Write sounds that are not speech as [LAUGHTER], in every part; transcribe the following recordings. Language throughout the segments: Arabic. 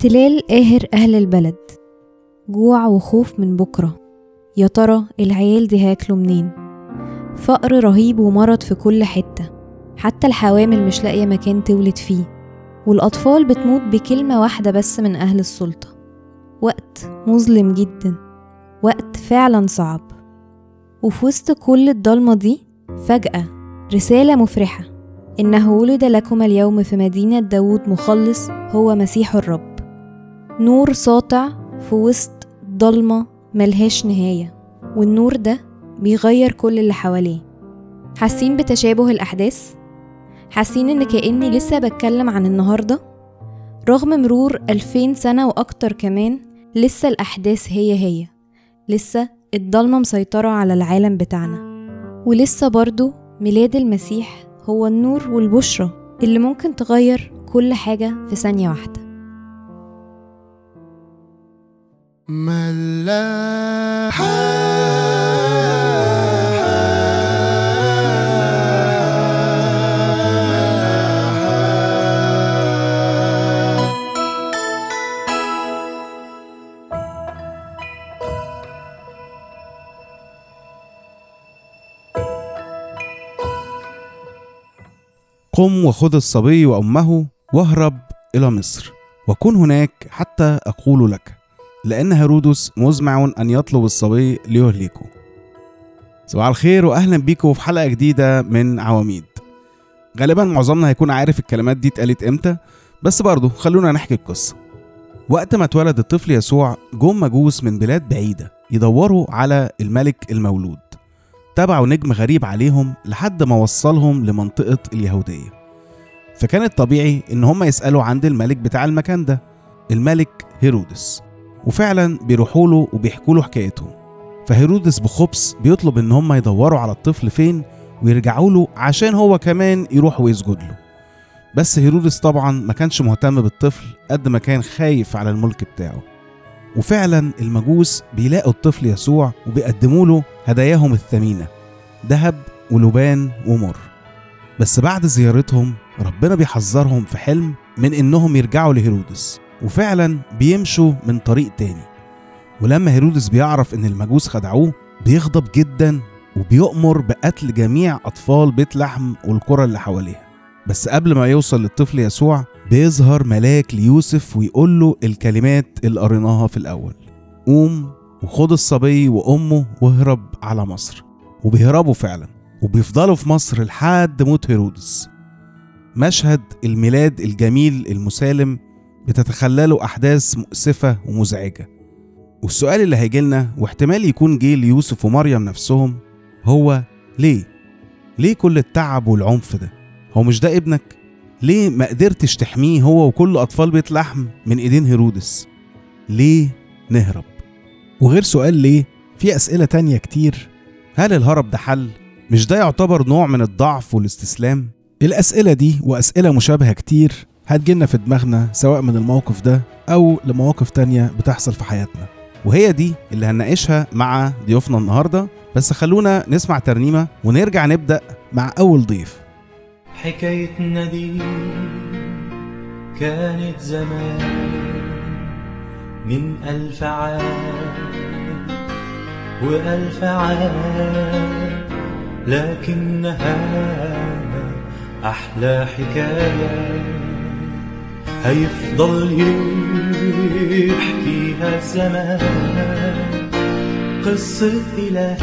احتلال قاهر أهل البلد. جوع وخوف من بكرة. يا ترى العيال دي هياكلوا منين؟ فقر رهيب ومرض في كل حتة. حتى الحوامل مش لاقية مكان تولد فيه. والأطفال بتموت بكلمة واحدة بس من أهل السلطة. وقت مظلم جدا. وقت فعلا صعب. وفي وسط كل الضلمة دي فجأة رسالة مفرحة. إنه ولد لكم اليوم في مدينة داود مخلص هو مسيح الرب. نور ساطع في وسط ضلمة ملهاش نهاية والنور ده بيغير كل اللي حواليه حاسين بتشابه الأحداث؟ حاسين إن كأني لسه بتكلم عن النهاردة؟ رغم مرور ألفين سنة وأكتر كمان لسه الأحداث هي هي لسه الضلمة مسيطرة على العالم بتاعنا ولسه برضو ميلاد المسيح هو النور والبشرة اللي ممكن تغير كل حاجة في ثانية واحدة قم وخذ الصبي وأمه واهرب إلى مصر وكن هناك حتى أقول لك. لأن هيرودس مزمع أن يطلب الصبي ليهلكه. صباح الخير وأهلا بيكم في حلقة جديدة من عواميد. غالبا معظمنا هيكون عارف الكلمات دي اتقالت إمتى بس برضه خلونا نحكي القصة. وقت ما اتولد الطفل يسوع جم مجوس من بلاد بعيدة يدوروا على الملك المولود. تبعوا نجم غريب عليهم لحد ما وصلهم لمنطقة اليهودية. فكان الطبيعي إن هم يسألوا عند الملك بتاع المكان ده الملك هيرودس. وفعلا بيروحوا له وبيحكوا له حكايتهم فهيرودس بخبث بيطلب إن هم يدوروا على الطفل فين ويرجعوا له عشان هو كمان يروح ويسجد له. بس هيرودس طبعا ما كانش مهتم بالطفل قد ما كان خايف على الملك بتاعه. وفعلا المجوس بيلاقوا الطفل يسوع وبيقدموا له هداياهم الثمينة ذهب ولبان ومر. بس بعد زيارتهم ربنا بيحذرهم في حلم من إنهم يرجعوا لهيرودس. وفعلا بيمشوا من طريق تاني. ولما هيرودس بيعرف إن المجوس خدعوه بيغضب جدا وبيؤمر بقتل جميع أطفال بيت لحم والقرى اللي حواليها. بس قبل ما يوصل للطفل يسوع بيظهر ملاك ليوسف ويقول له الكلمات اللي قريناها في الأول. قوم وخد الصبي وأمه واهرب على مصر. وبيهربوا فعلا وبيفضلوا في مصر لحد موت هيرودس. مشهد الميلاد الجميل المسالم بتتخلله أحداث مؤسفة ومزعجة والسؤال اللي هيجيلنا واحتمال يكون جه ليوسف ومريم نفسهم هو ليه؟ ليه كل التعب والعنف ده؟ هو مش ده ابنك؟ ليه ما قدرتش تحميه هو وكل أطفال بيت لحم من إيدين هيرودس؟ ليه نهرب؟ وغير سؤال ليه في أسئلة تانية كتير هل الهرب ده حل؟ مش ده يعتبر نوع من الضعف والاستسلام؟ الأسئلة دي وأسئلة مشابهة كتير هتجيلنا في دماغنا سواء من الموقف ده أو لمواقف تانية بتحصل في حياتنا. وهي دي اللي هنناقشها مع ضيوفنا النهاردة. بس خلونا نسمع ترنيمة ونرجع نبدأ مع أول ضيف. حكايتنا دي كانت زمان من ألف عام وألف عام لكنها أحلى حكاية. هيفضل يحكيها الزمان قصة إله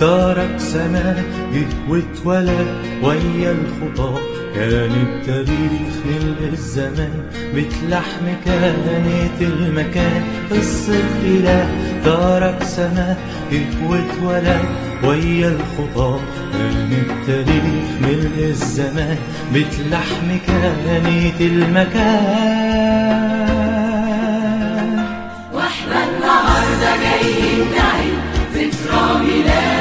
ترك سنة جه واتولد ويا الخطى كان التاريخ خلق الزمان بتلحم كانت المكان. قصة إله ترك سنة جه واتولد ويا الخطى كان التاريخ ملء الزمان بتلحم كانت المكان. وإحنا النهارده جايين نعيد ذكرى ميلادك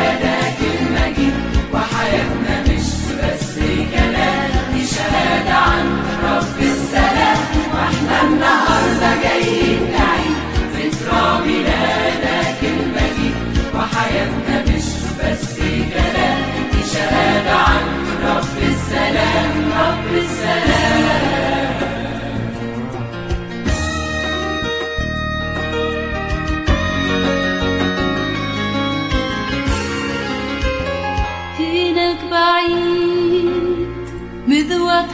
بعيد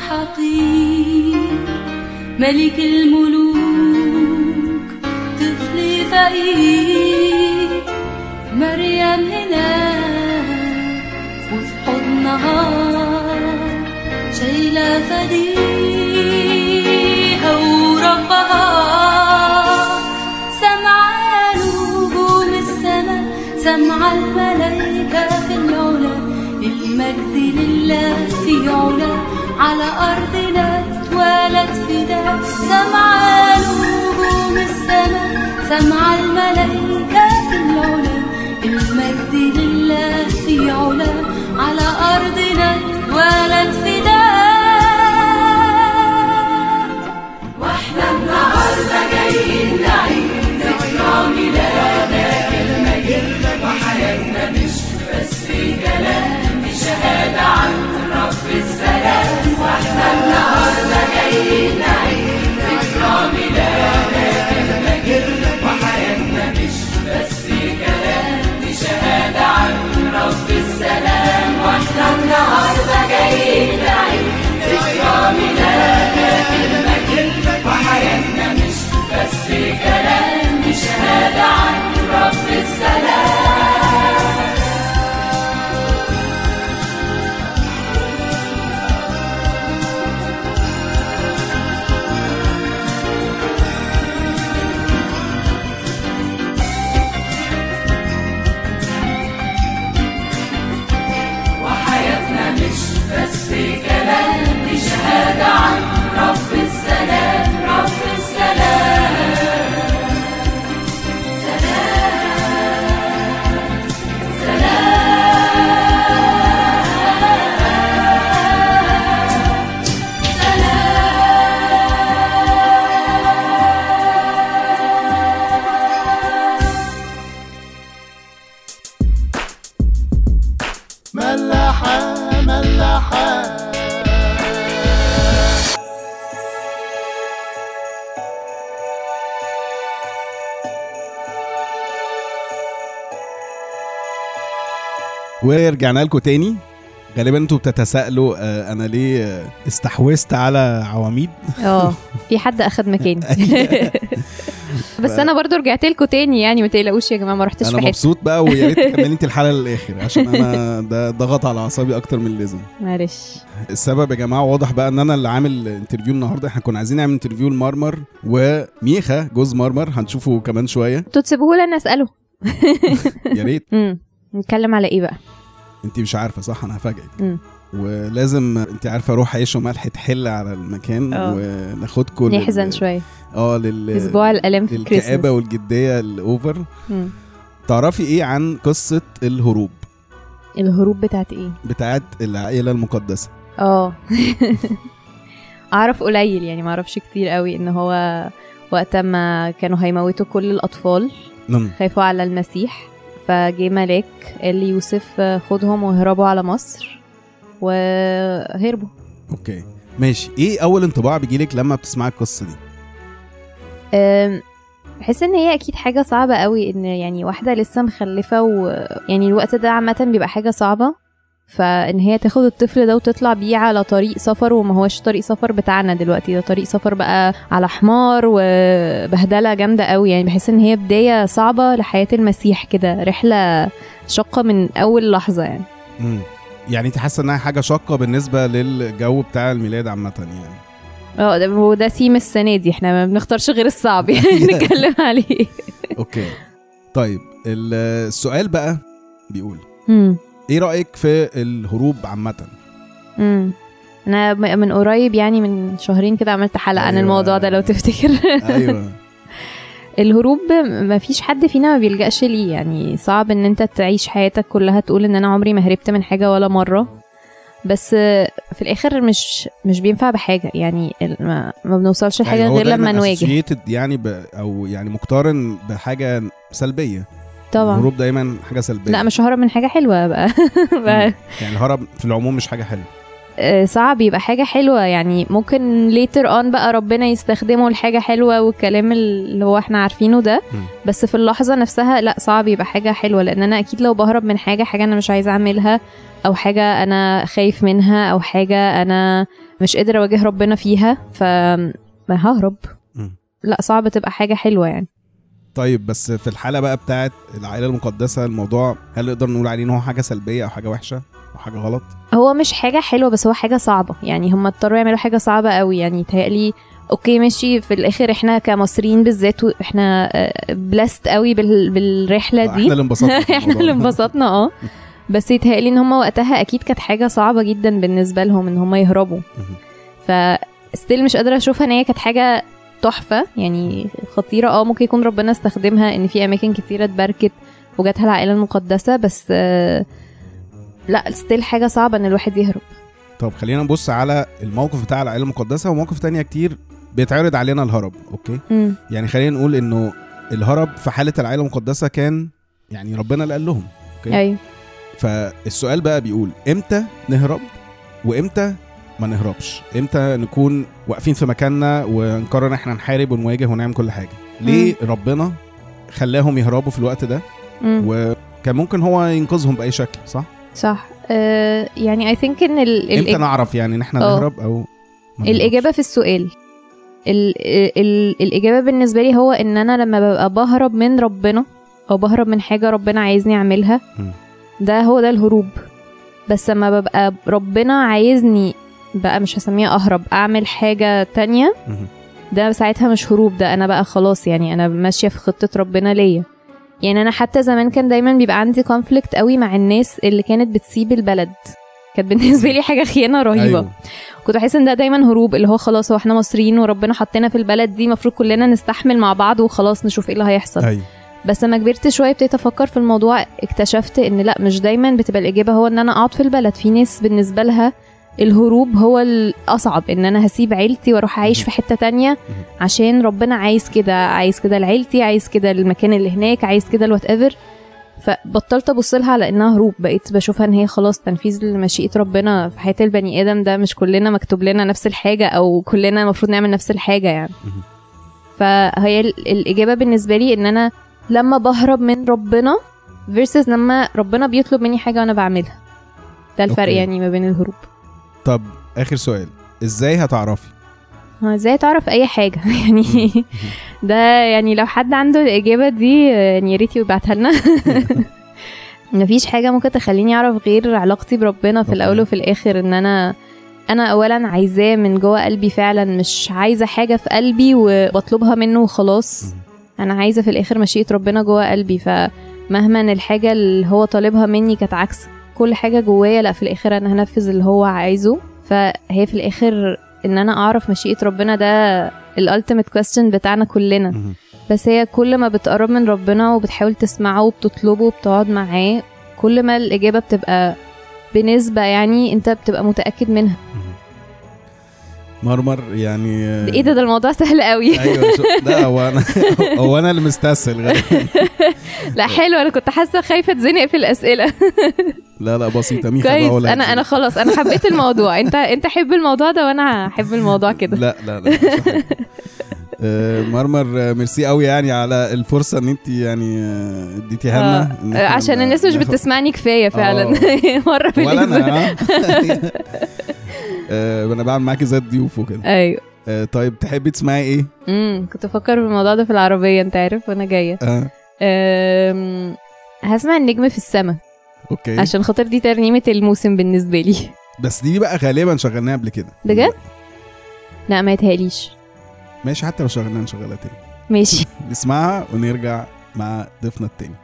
حقير ملك الملوك طفلي فقير. مريم هناك فديها وربها سمع نجوم السما سمع الملايكة في العلا المجد لله في علا على أرضنا اتولد فدا. سمع نجوم السما سمع الملايكة في العلا المجد لله في علا على أرضنا اتولد فدا. ذكرى ميلادك المجيد وحياتنا مش بس كلام شهادة عن رب السلام وإحنا النهارده جايين ورجعنا لكم تاني. غالبا أنتوا بتتساءلوا آه، أنا ليه آه، استحوذت على عواميد؟ آه [LAUGHS] في حد أخد مكاني. [LAUGHS] [LAUGHS] بس أنا برضو رجعت لكم تاني يعني ما تقلقوش يا جماعة ما رحتش أنا في حتة. مبسوط بقى ويا ريت تكملي انت الحلقة للآخر عشان أنا ده ضغط على أعصابي أكتر من اللازم معلش. السبب يا جماعة واضح بقى إن أنا اللي عامل interview النهارده. إحنا كنا عايزين نعمل interview لمرمر وميخا جوز مرمر هنشوفه كمان شوية. أنتوا تسيبوه لنا أسأله. يا ريت. نتكلم على إيه بقى؟ انت مش عارفة صح؟ أنا هفاجئك. ولازم انت عارفة روح عيش وملح تحل على المكان آه. وناخدكم لل- نحزن شوية. آه لل أسبوع الالام في والجدية الأوفر. مم. تعرفي إيه عن قصة الهروب؟ الهروب بتاعت إيه؟ بتاعت العائلة المقدسة. آه. [LAUGHS] أعرف قليل يعني ما أعرفش كتير قوي إن هو وقت ما كانوا هيموتوا كل الأطفال نعم. خافوا على المسيح. فجه ملاك قال ليوسف خدهم واهربوا على مصر وهربوا. أوكي. ماشي. إيه أول انطباع بيجيلك لما بتسمعي القصة دي؟ بحس إن هي أكيد حاجة صعبة قوي إن يعني واحدة لسه مخلفة ويعني الوقت ده عامة بيبقى حاجة صعبة. فإن هي تاخد الطفل ده وتطلع بيه على طريق سفر وما هوش طريق سفر بتاعنا دلوقتي ده طريق سفر بقى على حمار وبهدلة جامدة قوي. يعني بحس إن هي بداية صعبة لحياة المسيح كده رحلة شاقة من أول لحظة يعني. مم. يعني أنت حاسة إنها حاجة شاقة بالنسبة للجو بتاع الميلاد عامة يعني؟ آه ده هو ده سيم السنة دي إحنا ما بنختارش غير الصعب يعني [LAUGHS] نتكلم عليه. okay. طيب ال- السؤال بقى بيقول مم. إيه رأيك في الهروب عامة؟ امم أنا من قريب يعني من شهرين كده عملت حلقة عن أيوة. الموضوع ده لو تفتكر. أيوه. [LAUGHS] الهروب ما فيش حد فينا ما بيلجأش ليه. يعني صعب إن أنت تعيش حياتك كلها تقول إن أنا عمري ما هربت من حاجة ولا مرة. بس في الآخر مش مش بينفع بحاجة. يعني ما, ما بنوصلش لحاجة هو غير لما نواجه. يعني ب... أو يعني مقترن بحاجة سلبية. طبعا. الهروب دايما حاجة سلبية. لا مش ههرب من حاجة حلوة بقى, [LAUGHS] بقى. يعني الهرب في العموم مش حاجة حلوة. آه، صعب يبقى حاجة حلوة. يعني ممكن later on بقى ربنا يستخدمه لحاجة حلوة والكلام اللي هو إحنا عارفينه ده. بس في اللحظة نفسها لا صعب يبقى حاجة حلوة. لأن أنا أكيد لو بهرب من حاجة حاجة أنا مش عايزة أعملها أو حاجة أنا خايف منها أو حاجة أنا مش قادرة أواجه ربنا فيها ف ههرب. لا صعب تبقى حاجة حلوة يعني. طيب بس في الحالة بقى بتاعت العائلة المقدسة الموضوع هل نقدر نقول عليه إن هو حاجة سلبية أو حاجة وحشة أو حاجة غلط؟ هو مش حاجة حلوة بس هو حاجة صعبة. يعني هم اضطروا يعملوا حاجة صعبة قوي. يعني تهيألي okay ماشي في الآخر إحنا كمصريين بالذات إحنا blessed قوي بال... بالرحلة دي. إحنا اللي انبسطنا [LAUGHS] إحنا اللي. انبسطنا آه. [LAUGHS] بس يتهيألي إن هم وقتها أكيد كانت حاجة صعبة جدا بالنسبة لهم إن هم يهربوا. ف still مش قادرة أشوفها إن هي كانت حاجة تحفة يعني خطيرة. آه ممكن يكون ربنا استخدمها إن في أماكن كتيرة اتباركت وجاتها العائلة المقدسة بس آه، لا still حاجة صعبة إن الواحد يهرب. طب خلينا نبص على الموقف بتاع العائلة المقدسة ومواقف تانية كتير بيتعرض علينا الهرب okay؟ مم. يعني خلينا نقول إنه الهرب في حالة العائلة المقدسة كان يعني ربنا اللي قال لهم okay؟ أيوه. فالسؤال بقى بيقول إمتى نهرب؟ وإمتى ما نهربش. إمتى نكون واقفين في مكاننا ونقرر إن إحنا نحارب ونواجه ونعمل كل حاجة؟ ليه ربنا خلاهم يهربوا في الوقت ده؟ مم. وكان ممكن هو ينقذهم بأي شكل صح؟ صح. آه يعني اي ثينك إن ال إمتى نعرف يعني إن إحنا آه. نهرب أو ما الإجابة في السؤال. ال ال الإجابة بالنسبة لي هو إن أنا لما ببقى بهرب من ربنا أو بهرب من حاجة ربنا عايزني أعملها مم. ده هو ده الهروب. بس لما ببقى ربنا عايزني بقى مش هسميها أهرب أعمل حاجة تانية. ده ساعتها مش هروب ده أنا بقى خلاص يعني أنا ماشية في خطة ربنا ليا. يعني أنا حتى زمان كان دايما بيبقى عندي conflict قوي مع الناس اللي كانت بتسيب البلد. كانت بالنسبة لي حاجة خيانة رهيبة. أيوه. كنت بحس إن ده دايما هروب اللي هو خلاص هو إحنا مصريين وربنا حطينا في البلد دي المفروض كلنا نستحمل مع بعض وخلاص نشوف إيه اللي هيحصل. أيوه. بس لما كبرت شوية ابتديت أفكر في الموضوع اكتشفت إن لأ مش دايما بتبقى الإجابة هو إن أنا أقعد في البلد. في ناس بالنسبة لها الهروب هو الأصعب إن أنا هسيب عيلتي وأروح أعيش في حتة تانية عشان ربنا عايز كده عايز كده لعيلتي عايز كده المكان اللي هناك عايز كده ال whatever فبطلت أبص لها على انها هروب بقيت بشوفها إن هي خلاص تنفيذ لمشيئة ربنا في حياة البني آدم ده مش كلنا مكتوب لنا نفس الحاجة أو كلنا المفروض نعمل نفس الحاجة يعني. فهي ال- الإجابة بالنسبة لي إن أنا لما بهرب من ربنا versus لما ربنا بيطلب مني حاجة وأنا بعملها. ده الفرق okay. يعني ما بين الهروب. طب آخر سؤال إزاي هتعرفي؟ إزاي تعرف أي حاجة؟ [LAUGHS] يعني ده يعني لو حد عنده الإجابة دي يعني يا ريت يبعتها لنا. [LAUGHS] مفيش حاجة ممكن تخليني أعرف غير علاقتي بربنا في. الأول وفي الآخر إن أنا أنا اولا عايزاه من جوه قلبي فعلا مش عايزة حاجة في قلبي وبطلبها منه وخلاص. أنا عايزة في الآخر مشيئة ربنا جوه قلبي فمهما الحاجة اللي هو طالبها مني كانت عكس. كل حاجة جوايا لأ في الآخر أنا هنفذ اللي هو عايزه. فهي في الآخر إن أنا أعرف مشيئة ربنا ده ال ultimate question بتاعنا كلنا. بس هي كل ما بتقرب من ربنا وبتحاول تسمعه وبتطلبه وبتقعد معاه كل ما الإجابة بتبقى بنسبة يعني أنت بتبقى متأكد منها. مرمر يعني إيه ده؟ ده الموضوع سهل قوي. أيوه لا هو أنا [LAUGHS] هو أنا اللي مستسهل [LAUGHS] لا حلو أنا كنت حاسة خايفة اتزنق في الأسئلة. لا لا بسيطة ميخا كويس. أنا أنا خلاص أنا حبيت الموضوع. انت أنت حب الموضوع ده وأنا هحب الموضوع كده. لا لا لا. آه، مرمر ميرسي قوي يعني على الفرصة إن أنت يعني آه، اديتيها لنا. آه، عشان الناس مش بتسمعني كفاية فعلا. [LAUGHS] مرة في ولا أنا آه. آه، أنا بعمل معاكي زي الضيوف وكده. أيوه. آه، طيب تحبي تسمعي إيه؟ امم كنت بفكر في الموضوع ده في العربية أنت عارف وأنا جاية. آه. أم، هسمع النجم في السماء أوكي. عشان خاطر دي ترنيمة الموسم بالنسبة لي. بس دي بقى غالبا شغلناها قبل كده. بجد؟ لا ما يتهيأليش. ماشي حتى لو شغلناها نشغلها تاني. ماشي. [LAUGHS] نسمعها ونرجع مع ضيفنا التاني.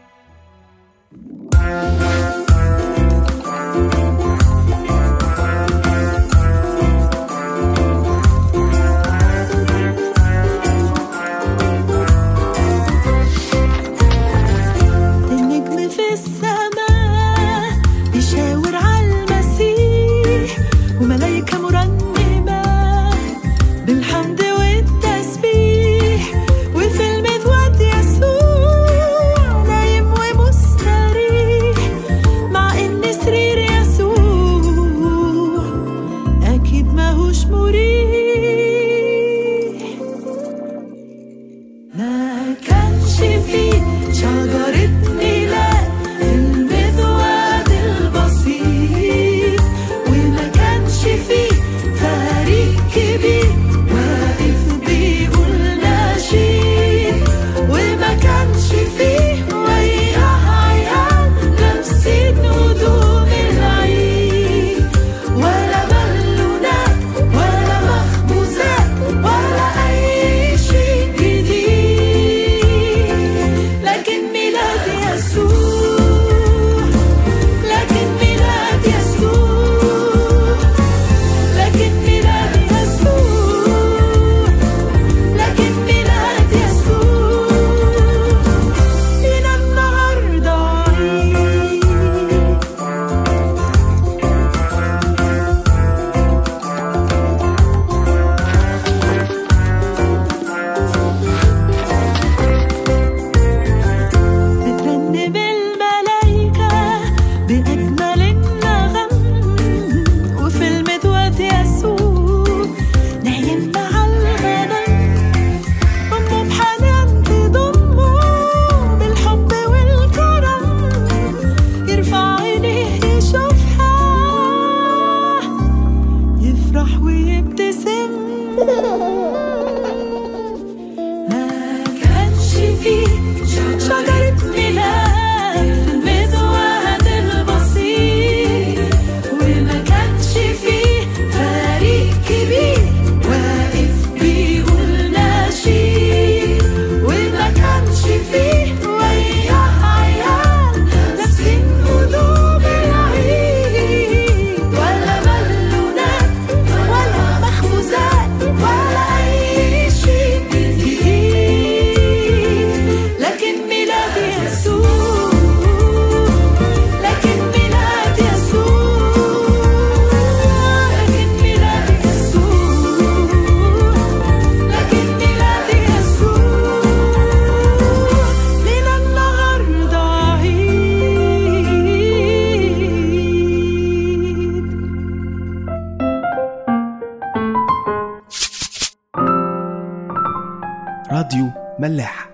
ملاح.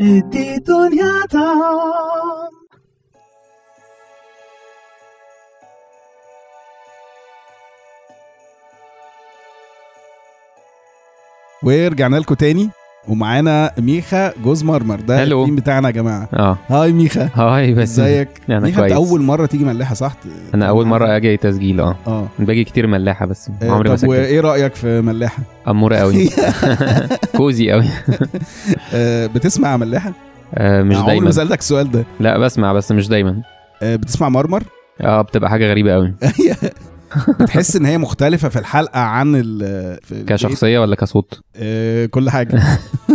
ادي دنيا طعم ورجعنا لكم تاني. ومعانا ميخا جوز مرمر ده هلو. التيم بتاعنا يا جماعة. آه. هاي ميخا. هاي بس. ازيك؟ أنا ميخا انت كويس. أول مرة تيجي ملاحة صح؟ أنا أول مرة أجي تسجيل آه. آه. باجي كتير ملاحة بس. آه، عمري ما طب سجلت. وإيه رأيك في ملاحة؟ أمورة قوي [LAUGHS] كوزي قوي [LAUGHS] آه، بتسمع ملاحة؟ آه مش عمري ما دايما. سألتك السؤال ده. لا بسمع بس مش دايما. آه، بتسمع مرمر؟ آه بتبقى حاجة غريبة قوي [LAUGHS] بتحس إن هي مختلفة في الحلقة عن ال؟ كشخصية ولا كصوت؟ آه، كل حاجة.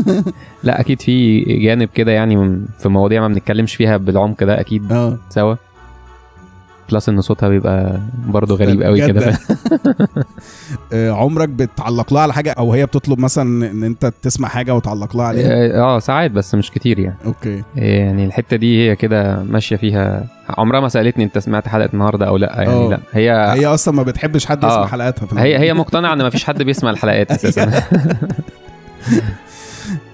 [LAUGHS] لا أكيد في جانب كده يعني في مواضيع ما بنتكلمش فيها بالعمق ده أكيد آه. سوا. plus إن صوتها بيبقى برضه غريب قوي؟ كده. [LAUGHS] آه، عمرك بتعلق لها على حاجة؟ أو هي بتطلب مثلا إن أنت تسمع حاجة وتعلق لها عليها؟ آه آه، ساعات بس مش كتير يعني. okay. يعني الحتة دي هي كده ماشية فيها عمرها ما سألتني انت سمعت حلقة النهارده أو لا يعني آه. لا هي هي أصلا ما بتحبش حد يسمع آه. حلقاتها في هي. هي مقتنعة ان مفيش حد بيسمع الحلقات أساسا [LAUGHS]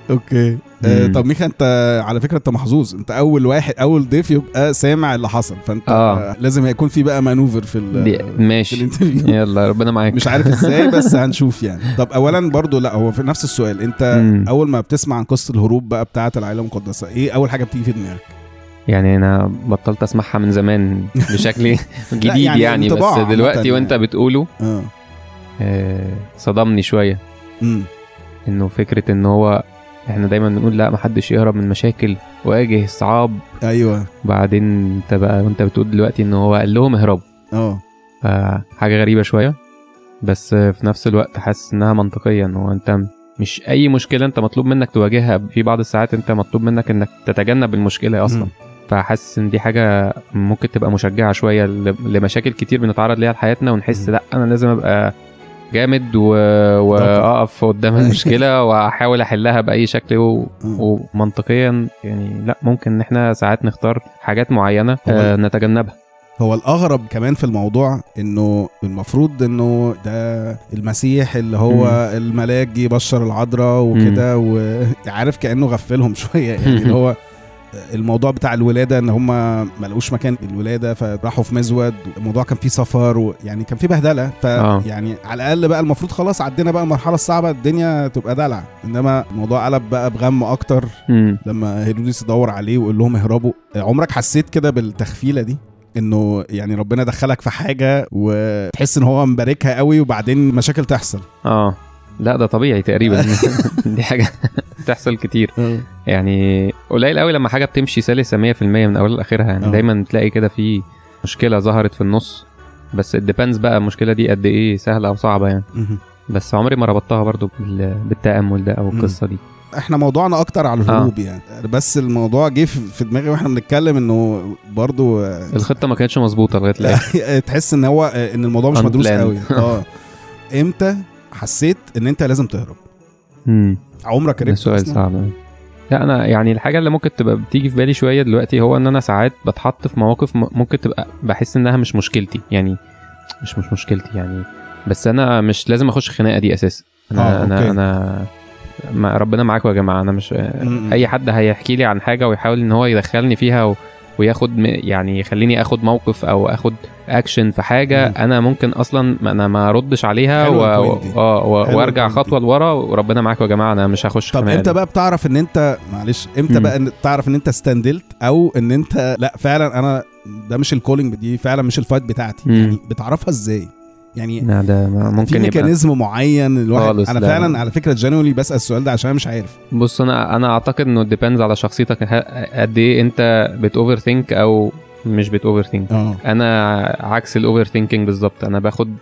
okay آه،. طب ميخا انت على فكرة انت محظوظ انت اول واحد اول ضيف يبقى سامع اللي حصل فانت آه. لازم يكون في بقى maneuver في في ماشي الانترفيو يلا ربنا معاك مش عارف إزاي [LAUGHS] بس هنشوف يعني طب اولا برضو لا هو في نفس السؤال انت مم. أول ما بتسمع عن قصة الهروب بقى بتاعة العائلة المقدسة إيه أول حاجة بتيجي في دماغك يعني أنا بطلت أسمعها من زمان بشكل [LAUGHS] جديد يعني يعني, بس دلوقتي. وأنت بتقوله آه. آه، صدمني شوية. امم إنه فكرة إن هو إحنا دايما بنقول لا محدش يهرب من مشاكل واجه الصعاب. أيوه. بعدين أنت بقى وأنت بتقول دلوقتي إن هو قال لهم اهربوا آه. فحاجه غريبة شوية بس في نفس الوقت حاسس إنها منطقية إن هو أنت مش أي مشكلة أنت مطلوب منك تواجهها. في بعض الساعات أنت مطلوب منك إنك تتجنب المشكلة أصلا. مم. فحاسس إن دي حاجة ممكن تبقى مشجعة شوية لمشاكل كتير بنتعرض ليها في حياتنا ونحس. لأ أنا لازم أبقى جامد و... واقف قدام [LAUGHS] المشكلة وأحاول أحلها بأي شكل و... ومنطقيا يعني لأ ممكن إن إحنا ساعات نختار حاجات معينة هو- آه نتجنبها هو الأغرب كمان في الموضوع إنه المفروض إنه ده المسيح اللي هو مم. الملاك جه يبشر العذراء وكده وعارف كأنه غفلهم [LAUGHS] شوية يعني اللي هو [LAUGHS] الموضوع بتاع الولادة إن هم ما لقوش مكان الولادة فراحوا في مزود. الموضوع كان فيه سفر ويعني كان فيه بهدلة. آه. فيعني على الأقل بقى المفروض خلاص عدينا بقى المرحلة الصعبة الدنيا تبقى دلع. إنما الموضوع قلب بقى بغم أكتر مم. لما هيروديس يدور عليه ويقول لهم اهربوا. عمرك حسيت كده بالتخفيلة دي؟ إنه يعني ربنا دخلك في حاجة وتحس إن هو مباركها قوي وبعدين مشاكل تحصل. آه. لا ده طبيعي تقريبا. [LAUGHS] [LAUGHS] دي حاجة بتحصل كتير. يعني قليل قوي لما حاجة بتمشي سلسة 100% من أولها لآخرها. يعني آه. دايما تلاقي كده في مشكلة ظهرت في النص. بس الديبندز بقى المشكلة دي قد إيه سهلة أو صعبة يعني. بس عمري ما ربطتها برضو بال- بالتأمل ده أو. القصة دي. إحنا موضوعنا أكتر على الهروب يعني. بس الموضوع جه في دماغي وإحنا بنتكلم إنه برضو آه، الخطة ما كانتش مظبوطة لغاية الآخر [LAUGHS] تحس إن هو آه، إن الموضوع مش مدروس. قوي. آه. إمتى حسيت إن أنت لازم تهرب مم. عمرك ده هربت سؤال؟ صعب. لا أنا يعني الحاجة اللي ممكن تبقى بتيجي في بالي شوية دلوقتي هو إن أنا ساعات بتحط في مواقف م- ممكن تبقى بحس إنها مش مشكلتي يعني مش مش مشكلتي يعني بس أنا مش لازم أخش الخناقه دي أساسا أنا آه، أنا okay. أنا ما ربنا معاكم يا جماعة أنا مش م-م. أي حد هيحكي لي عن حاجة ويحاول إن هو يدخلني فيها و... وياخد يعني يخليني آخد موقف أو آخد اكشن في حاجة مم. أنا ممكن أصلا ما- أنا ما اردش عليها و... آه و... حلوة وأرجع خطوة لورا وربنا معاكم يا جماعة أنا مش هخش طب إمتى. بقى بتعرف إن أنت معلش إمتى مم. بقى إن تعرف إن أنت استندلت أو إن أنت لأ فعلا أنا ده مش ال calling دي فعلا مش ال fight بتاعتي مم. يعني بتعرفها إزاي يعني ده ما- في ممكن يبقى mechanism معين الواحد أنا لا. فعلا على فكرة genuinely بسأل السؤال ده عشان أنا مش عارف بص أنا أنا أعتقد إنه depends على شخصيتك قد إيه أنت بت overthink أو مش بت overthink آه أنا عكس ال overthinking بالظبط أنا باخد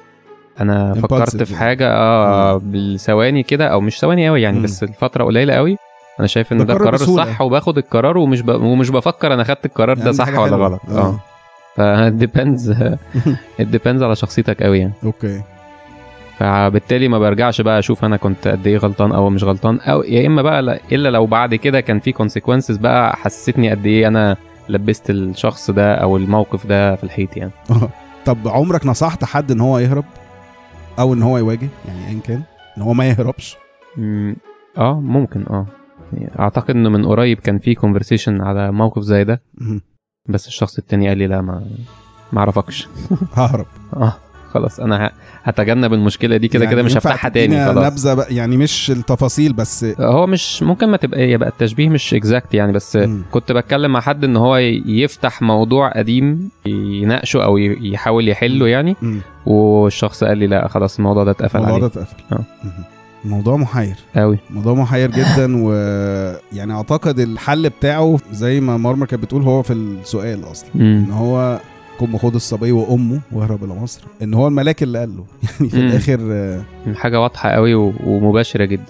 أنا فكرت في يعني. حاجة آه بالثواني كده أو مش ثواني قوي يعني مم. بس الفترة قليلة قوي أنا شايف إن ده ده قرار القرار. الصح وباخد القرار ومش ب... ومش بفكر أنا خدت القرار ده يعني صح ولا. غلط آه ف depends it depends [LAUGHS] على شخصيتك قوي يعني. okay. فبالتالي ما برجعش بقى أشوف أنا كنت قد إيه غلطان أو مش غلطان أو يا إما بقى لا- إلا لو بعد كده كان في consequences بقى حسستني قد إيه أنا لبست الشخص ده أو الموقف ده في الحيط يعني. [LAUGHS] طب عمرك نصحت حد إن هو يهرب؟ أو إن هو يواجه؟ يعني ايا كان؟ إن هو ما يهربش؟ آه ممكن آه. أعتقد إنه من قريب كان في conversation على موقف زي ده. بس الشخص التاني قال لي لا ما ما أعرفكش. [LAUGHS] ههرب. آه خلاص أنا هتجنب المشكلة دي كده يعني كده مش هفتحها تاني خلاص. نبذة بقى؟ يعني مش التفاصيل بس. هو مش ممكن ما تبقى يبقى التشبيه مش اكزاكت يعني بس مم. كنت بتكلم مع حد إن هو يفتح موضوع قديم يناقشه أو يحاول يحله يعني مم. والشخص قال لي لا خلاص الموضوع ده اتقفل الموضوع ده اتقفل. آه. مهم. الموضوع محير قوي موضوع محير جدا ويعني أعتقد الحل بتاعه زي ما مرمر كانت بتقول هو في السؤال أصلا مم. إن هو قم خد الصبي وأمه واهرب إلى مصر إن هو الملاك اللي قال له [LAUGHS] يعني في مم. الآخر حاجة واضحة قوي ومباشرة جدا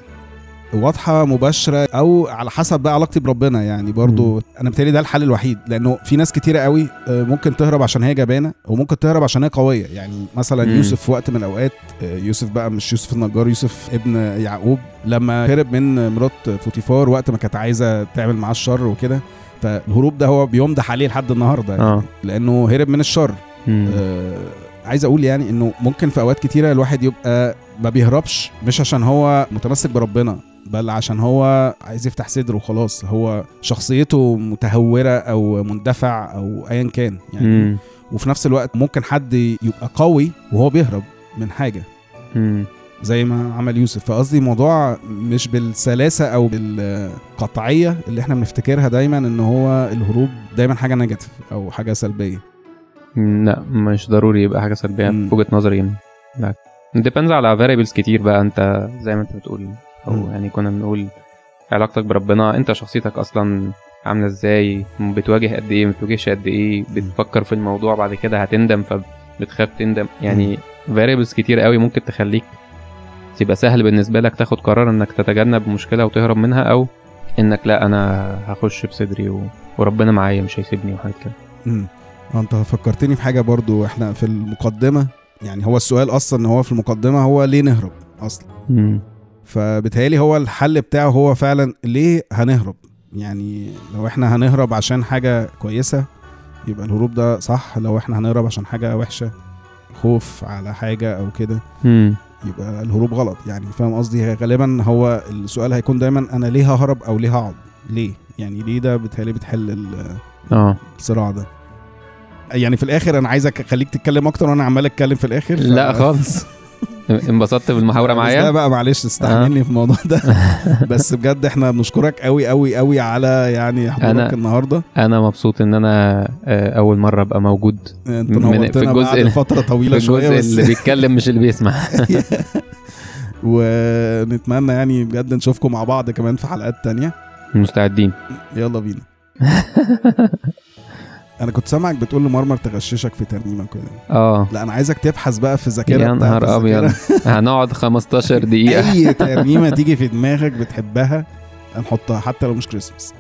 واضحة مباشرة أو على حسب بقى علاقتي بربنا. يعني برضو أنا بتهيألي ده الحل الوحيد لأنه في ناس كتيرة قوي آه، ممكن تهرب عشان هي جبانة وممكن تهرب عشان هي قوية. يعني مثلا. يوسف في وقت من الأوقات آه، يوسف بقى مش يوسف النجار يوسف ابن يعقوب لما هرب من مرات فوتيفار وقت ما كانت عايزة تعمل معاه الشر وكده. فالهروب ده هو بيمدح عليه لحد النهارده. يعني آه. لأنه هرب من الشر. آه، عايز أقول يعني إنه ممكن في أوقات كتيرة الواحد يبقى ما بيهربش مش عشان هو متمسك بربنا. بل عشان هو عايز يفتح صدره وخلاص. هو شخصيته متهورة أو مندفع أو ايا كان يعني. مم. وفي نفس الوقت ممكن حد يبقى قوي وهو بيهرب من حاجة. مم. زي ما عمل يوسف. فقصدي الموضوع مش بالسلاسة أو بالقطعية اللي إحنا بنفتكرها دايما إن هو الهروب دايما حاجة negative أو حاجة سلبية. لا مش ضروري يبقى حاجة سلبية. في وجهة نظري يعني. لا. depends على variables كتير بقى. أنت زي ما أنت بتقول أو مم. يعني كنا بنقول علاقتك بربنا أنت شخصيتك أصلا عاملة إزاي؟ بتواجه قد إيه؟ ما بتواجهش قد إيه؟ بتفكر في الموضوع بعد كده هتندم فبتخاف تندم. يعني variables كتير قوي ممكن تخليك تبقى سهل بالنسبة لك تاخد قرار إنك تتجنب مشكلة وتهرب منها أو إنك لأ أنا هخش بصدري و... وربنا معايا مش هيسيبني وحاجات كده. امم أنت فكرتني في حاجة برضو إحنا في المقدمة. يعني هو السؤال أصلا إن هو في المقدمة هو ليه نهرب أصلا؟ مم. فبالتالي هو الحل بتاعه هو فعلا ليه هنهرب؟ يعني لو إحنا هنهرب عشان حاجة كويسة يبقى الهروب ده صح. لو إحنا هنهرب عشان حاجة وحشة خوف على حاجة أو كده. يبقى الهروب غلط. يعني فاهم قصدي؟ غالبا هو السؤال هيكون دايما أنا ليه ههرب أو ليه هقعد؟ ليه؟ يعني ليه ده بتهيألي بتحل آه. الصراع ده؟ يعني في الآخر أنا عايزك أخليك تتكلم أكتر وأنا عمال أتكلم في الآخر ف- لا خالص. انبسطت بالمحاورة معايا؟ بقى معلش استحملني في الموضوع ده. [LAUGHS] بس بجد إحنا بنشكرك قوي قوي قوي على يعني حضورك أنا- النهارده. أنا مبسوط إن أنا آه، أول مرة أبقى موجود أنت من- في الجزء فترة في طويله شوية الجزء بس. اللي بيتكلم مش اللي بيسمع. [LAUGHS] [LAUGHS] ونتمنى يعني بجد نشوفكم مع بعض كمان في حلقات تانية. مستعدين. يلا بينا. أنا كنت سامعك بتقول لمرمر تغششك في ترنيمة كده آه. لا أنا عايزك تبحث بقى في الذاكرة يا نهار أبيض. [LAUGHS] هنقعد 15 دقيقة. أي ترنيمة تيجي في دماغك بتحبها هنحطها حتى لو مش كريسماس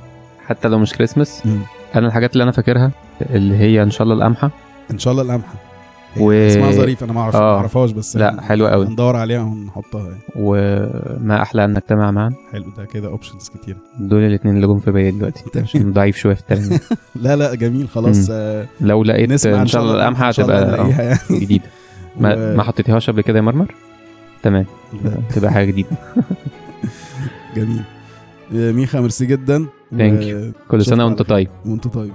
حتى لو مش كريسماس مم. أنا الحاجات اللي أنا فاكرها اللي هي إن شاء الله القمحة. إن شاء الله القمحة. و-. اسمها ظريف أنا ما اعرف آه. ما أعرفهاش بس لا حلوة قوي هندور عليها ونحطها يعني. وما أحلى أن نجتمع معا حلو ده كده options كتير دول الاثنين اللي جم في بالي دلوقتي. [LAUGHS] عشان ضعيف شوية في الترنيم [LAUGHS] لا لا جميل خلاص. آه لو لقيت نسمع إن شاء الله القمحه إن شاء الله هتبقى آه، يعني. [LAUGHS] جديدة. ما, و- ما حطيتيهاش قبل كده يا مرمر؟ تمام. تبقى حاجة جديدة. جميل. آه، ميخا ميرسي جدا. Thank و- كل سنة وأنت. طيب. وأنت طيبين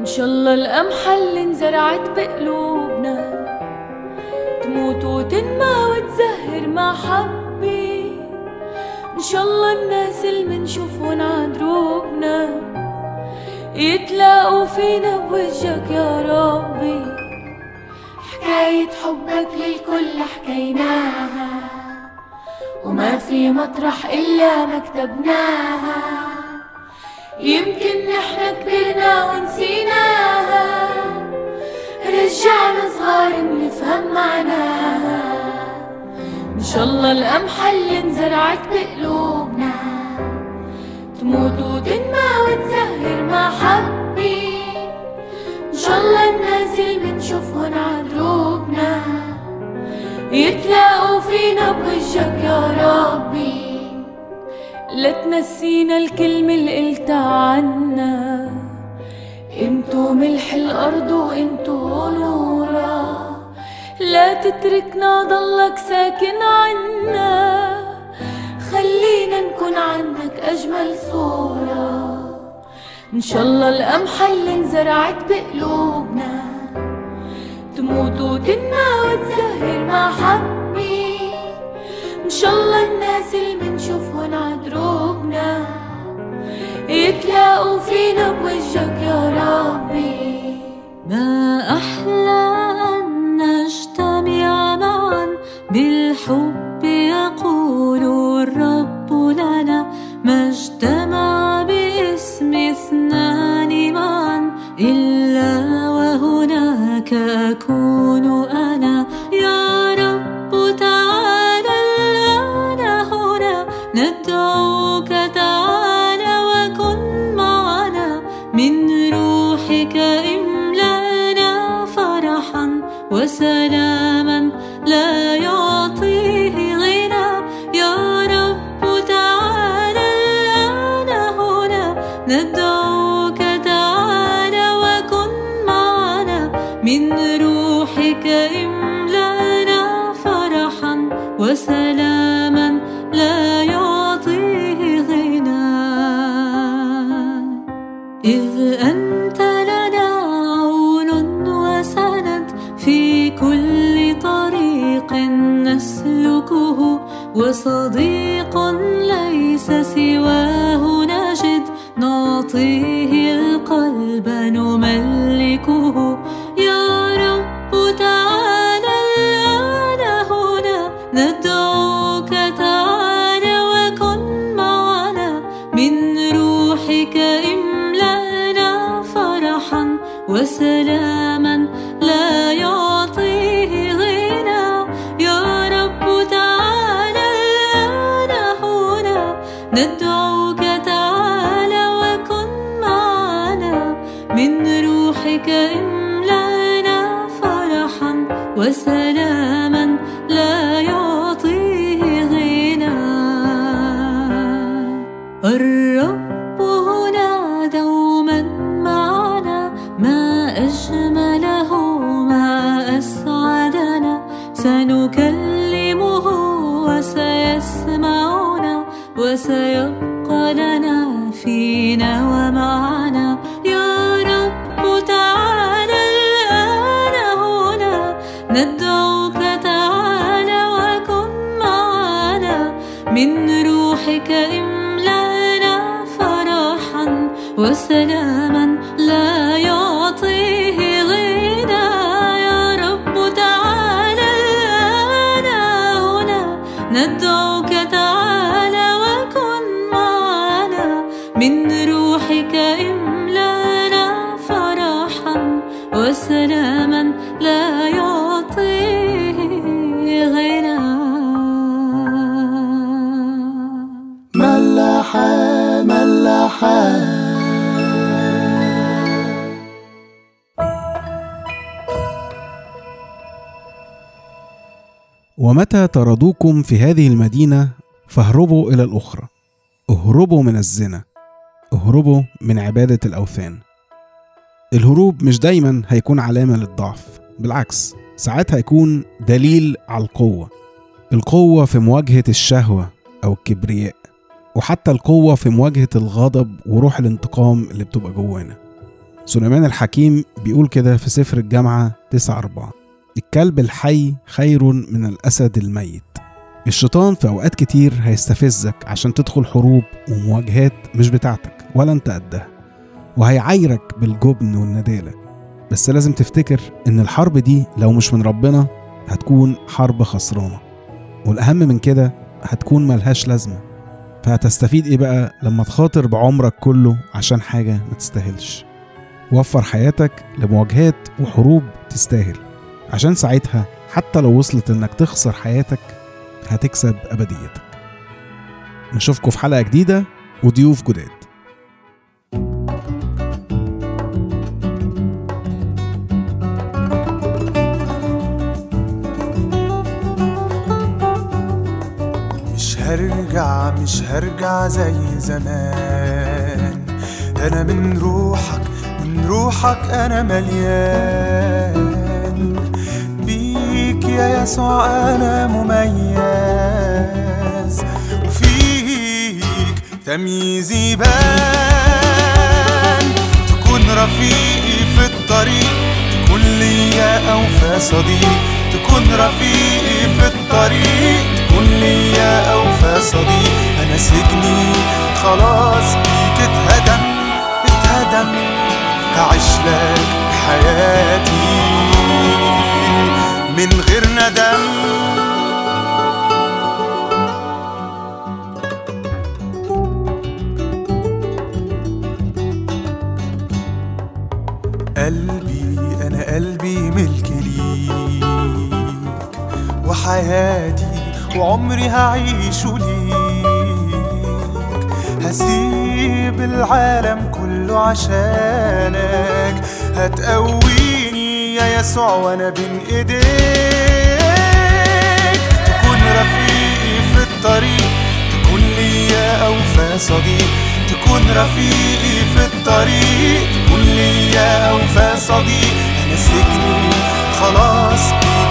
إن شاء الله القمحة اللي انزرعت بقلوبنا تموت وتنمى وتزهر محبة إن شاء الله الناس اللي منشوفون عن دروبنا يتلاقوا فينا بوجهك يا ربي. حكاية حبك للكل حكيناها وما في مطرح إلا ما كتبناها. يمكن نحن كبرنا ونسيناها. رجعنا صغار بنفهم معناها. إن شاء الله القمحة اللي انزرعت بقلوبنا. تموت وتنمى وتزهر محبة إن شاء الله الناس اللي بنشوفهن عدروبنا يتلاقوا فينا بوجهك يا ربي. لا تنسينا الكلمة اللي قلتها عنا. انتو ملح الأرض وانتو نورا لا تتركنا ضلك ساكن عنا. خلي نكون عنك أجمل صورة. إن شاء الله القمحة اللي انزرعت بقلوبنا تموت وتنمى وتزهر محبي إن شاء الله الناس اللي منشوفهن عدروبنا يتلاقوا فينا بوجهك يا ربي. ما أحلى أن نجتمع معا. بالحب يقول الرب لنا ما اجتمع باسم اثنان معا. إلا وهناك أكون روحك املأنا فرحا وسلاما ومتى طردوكم في هذه المدينة؟ فاهربوا إلى الأخرى. اهربوا من الزنا. اهربوا من عبادة الأوثان. الهروب مش دايما هيكون علامة للضعف. بالعكس ساعات هيكون دليل على القوة. القوة في مواجهة الشهوة أو الكبرياء وحتى القوة في مواجهة الغضب وروح الانتقام اللي بتبقى جوانا. سليمان الحكيم بيقول كده في سفر الجامعة 9 4 الكلب الحي خير من الأسد الميت. الشيطان في أوقات كتير هيستفزك عشان تدخل حروب ومواجهات مش بتاعتك ولا انت قدها وهيعايرك بالجبن والندالة. بس لازم تفتكر إن الحرب دي لو مش من ربنا هتكون حرب خسرانة والأهم من كده هتكون ملهاش لازمة. فهتستفيد إيه بقى لما تخاطر بعمرك كله عشان حاجة ما تستاهلش؟ وفر حياتك لمواجهات وحروب تستاهل. عشان ساعتها حتى لو وصلت إنك تخسر حياتك هتكسب أبديتك. نشوفكم في حلقة جديدة وضيوف جداد. مش هرجع مش هرجع زي زمان. أنا من روحك من روحك أنا مليان. يا يسوع أنا مميز. وفيك تمييزي بان. تكون رفيقي في الطريق تكون ليا أوفى صديق. تكون رفيقي في الطريق تكون ليا أوفى صديق. أنا سجني خلاص بيك اتهدم اتهدم. هعيش لك حياتي. من غير ندم. قلبي أنا قلبي ملك ليك وحياتي وعمري هعيشه ليك. هسيب العالم كله عشانك هتقويني يسوع وأنا بين إيديك. تكون رفيقي في الطريق. تكون ليا أوفى صديق. تكون رفيقي في الطريق. تكون ليا أوفى صديق. أنا سجني. خلاص. بيك